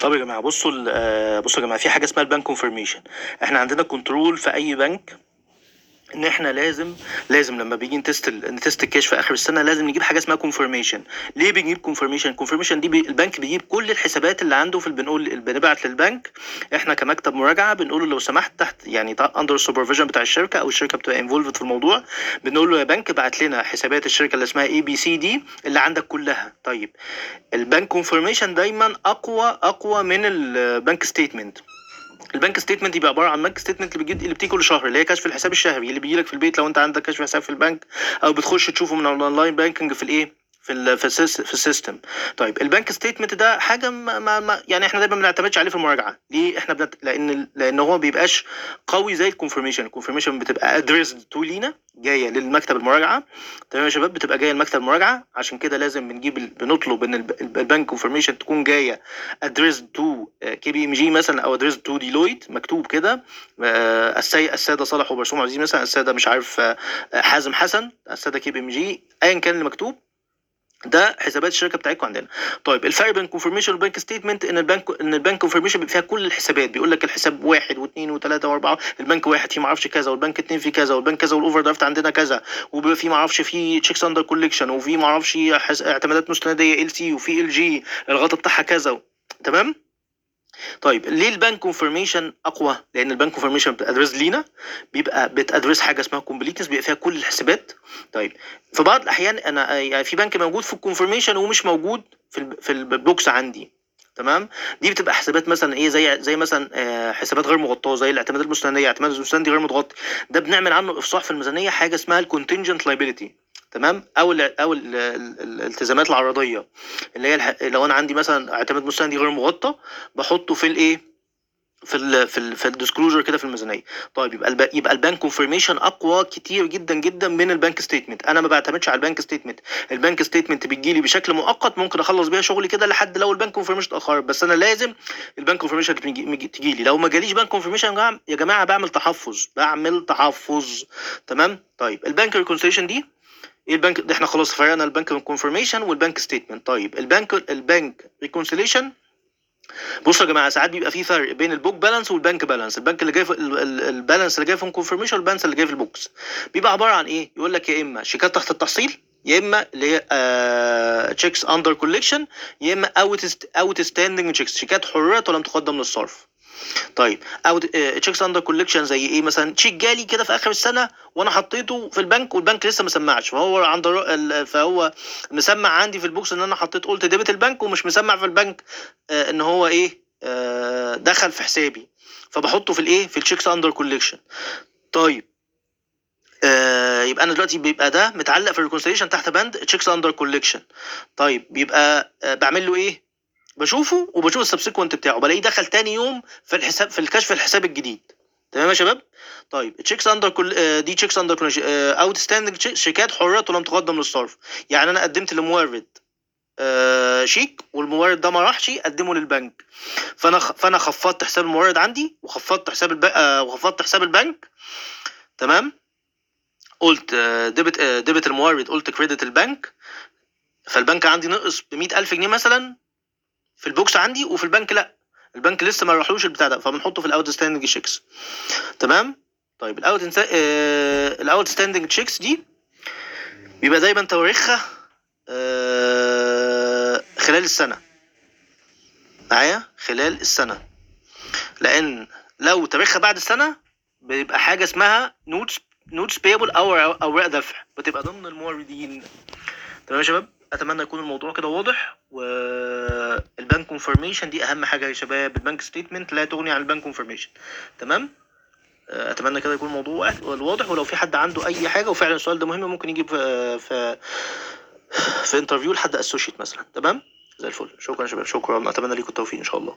طب يا جماعة بصوا آه، بصوا يا جماعة في حاجة اسمها ال bank confirmation إحنا عندنا control في أي بنك ان إحنا لازم لازم لما بيجي ن test ن test ال cash في آخر السنة لازم نجيب حاجة اسمها confirmation ليه بنجيب confirmation confirmation دي بي البنك بيجيب كل الحسابات اللي عنده في بنقول بنبعت للبنك. إحنا كمكتب مراجعة بنقول له لو سمحت تحت يعني under ال supervision بتاع الشركة أو الشركة بتبقى involved في الموضوع بنقول له يا بنك ابعت لنا حسابات الشركة اللي اسمها ABCD اللي عندك كلها. طيب ال bank confirmation دايما أقوى أقوى من ال bank statement ال bank statement يبقى عبارة عن bank statement اللي بتجي اللي بتيجي كل شهر اللي هي كشف الحساب الشهري اللي بيجي لك في البيت لو انت عندك كشف حساب في البنك أو بتخش تشوفه من ال online banking في الإيه؟ في في ال sys في ال system. طيب ال bank statement ده حاجة ما, ما, يعني إحنا دايما ما بنعتمدش عليه في المراجعة. ليه إحنا بنت... لأن لأن هو ما بيبقاش قوي زي ال confirmation ال confirmation بتبقى addressed to لينا جاية للمكتب المراجعة. تمام يا شباب؟ بتبقى جاية لمكتب المراجعة. عشان كده لازم بنجيب ال- بنطلب إن الب- الب- ال bank confirmation تكون جاية address to KPMG مثلا أو address to Deloitte مكتوب كده. آه، السادة صالح وبرسوم عزيز مثلا السادة مش عارف آه، آه، حازم حسن السادة KPMG ايا كان اللي مكتوب. ده حسابات الشركة بتاعتكم عندنا. طيب الفرق بين confirmation وال bank statement إن البنك إن ال bank confirmation بيبقى فيها كل الحسابات. بيقول لك الحساب واحد واثنين وثلاثه وأربعة البنك واحد فيه ما أعرفش كذا والبنك اثنين فيه كذا والبنك كذا وال overdraft عندنا كذا. وبيبقى فيه ما أعرفش فيه checks under collection وفيه ما أعرفش اعتمادات مستندية LC وفي LG الغطا بتاعها كذا. تمام؟ طيب ليه ال bank confirmation أقوى؟ لأن ال bank confirmation بت address لينا بيبقى بت address حاجة اسمها completeness بيبقى فيها كل الحسابات. طيب في بعض الأحيان أنا يعني في بنك موجود في ال confirmation ومش موجود في في ال books عندي. تمام؟ دي بتبقى حسابات مثلا إيه زي زي مثلا آه، حسابات غير مغطاة زي الاعتمادات المستندية اعتماد المستندي غير متغطي. ده بنعمل عنه إفصاح في الميزانية حاجة اسمها ال contingent liability تمام؟ أو ال أو ال ال الالتزامات العرضية اللي هي. لو أنا عندي مثلا اعتماد مستندي غير مغطى بحطه في الإيه؟ في ال في ال في ال disclosure كده في الميزانية. طيب يبقى الب... يبقى ال bank confirmation أقوى كتير جدا جدا من ال bank statement أنا ما بعتمدش على ال bank statement ال bank statement بتجي لي بشكل مؤقت ممكن أخلص بيها شغلي كده لحد لو ال bank confirmation اتاخرت بس أنا لازم ال bank confirmation تجي, لي لو ما جاليش بنك جماعة يا جماعة بعمل تحفظ. بعمل تحفظ. تمام؟ طيب ال bank reconciliation دي إيه البنك؟ إحنا خلاص فرقنا ال bank confirmation وال bank statement طيب البنك ال bank reconciliation بصوا يا جماعة ساعات بيبقى في فرق بين ال book balance وال bank balance البنك اللي جاي في ال- ال- ال balance اللي جاي في ال confirmation وال balance اللي جاي في ال books. بيبقى عبارة عن إيه؟ يقول لك يا إما شيكات تحت التحصيل يا إما اللي هي checks under collection يا إما out outstanding checks شيكات حررت ولم تقدم للصرف. طيب أو checks under collection زي إيه مثلا؟ check جالي كده في آخر السنة وأنا حطيته في البنك والبنك لسه ما سمعش. فهو عند فهو مسمع عندي في ال books إن أنا حطيت قلت debit البنك ومش مسمع في البنك آه، إن هو إيه آه، دخل في حسابي. فبحطه في الإيه؟ في ال checks under collection طيب آه يبقى أنا دلوقتي بيبقى ده متعلق في ال reconciliation تحت بند checks under collection طيب بيبقى آه بعمل له إيه؟ بشوفه وبشوف ال subsequent بتاعه بلاقيه دخل تاني يوم في الحساب في الكشف الحساب الجديد. تمام يا شباب؟ طيب checks under كل دي checks under outstanding شيكات حررت ولم تقدم للصرف. يعني أنا قدمت لمورد آه، شيك والمورد ده ما راحش قدمه للبنك. فأنا فأنا خفضت حساب المورد عندي وخفضت حساب الب... آه، وخفضت حساب البنك. تمام؟ قلت debit آه، debit المورد قلت credit البنك. فالبنك عندي نقص ب ألف جنيه مثلا. في ال books عندي وفي البنك لا. البنك لسه ما راحلوش البتاع ده فبنحطه في ال outstanding checks تمام؟ طيب ال out ال outstanding checks دي بيبقى دايما تواريخها آه، خلال السنة. معايا؟ خلال السنة. لأن لو تاريخها بعد السنة بيبقى حاجة اسمها notes notes payable أو اوراق دفع. بتبقى ضمن الموردين. تمام يا شباب؟ أتمنى يكون الموضوع كده واضح والبنك كونفirmation دي أهم حاجة يا شباب. ال bank statement لا تغني عن ال bank confirmation تمام؟ آه، أتمنى كده يكون الموضوع واضح ولو في حد عنده أي حاجة وفعلا السؤال ده مهم ممكن يجي في في في interview لحد associate مثلا. تمام؟ زي الفل. شكرا يا شباب. شكرا. أتمنى ليكم التوفيق إن شاء الله.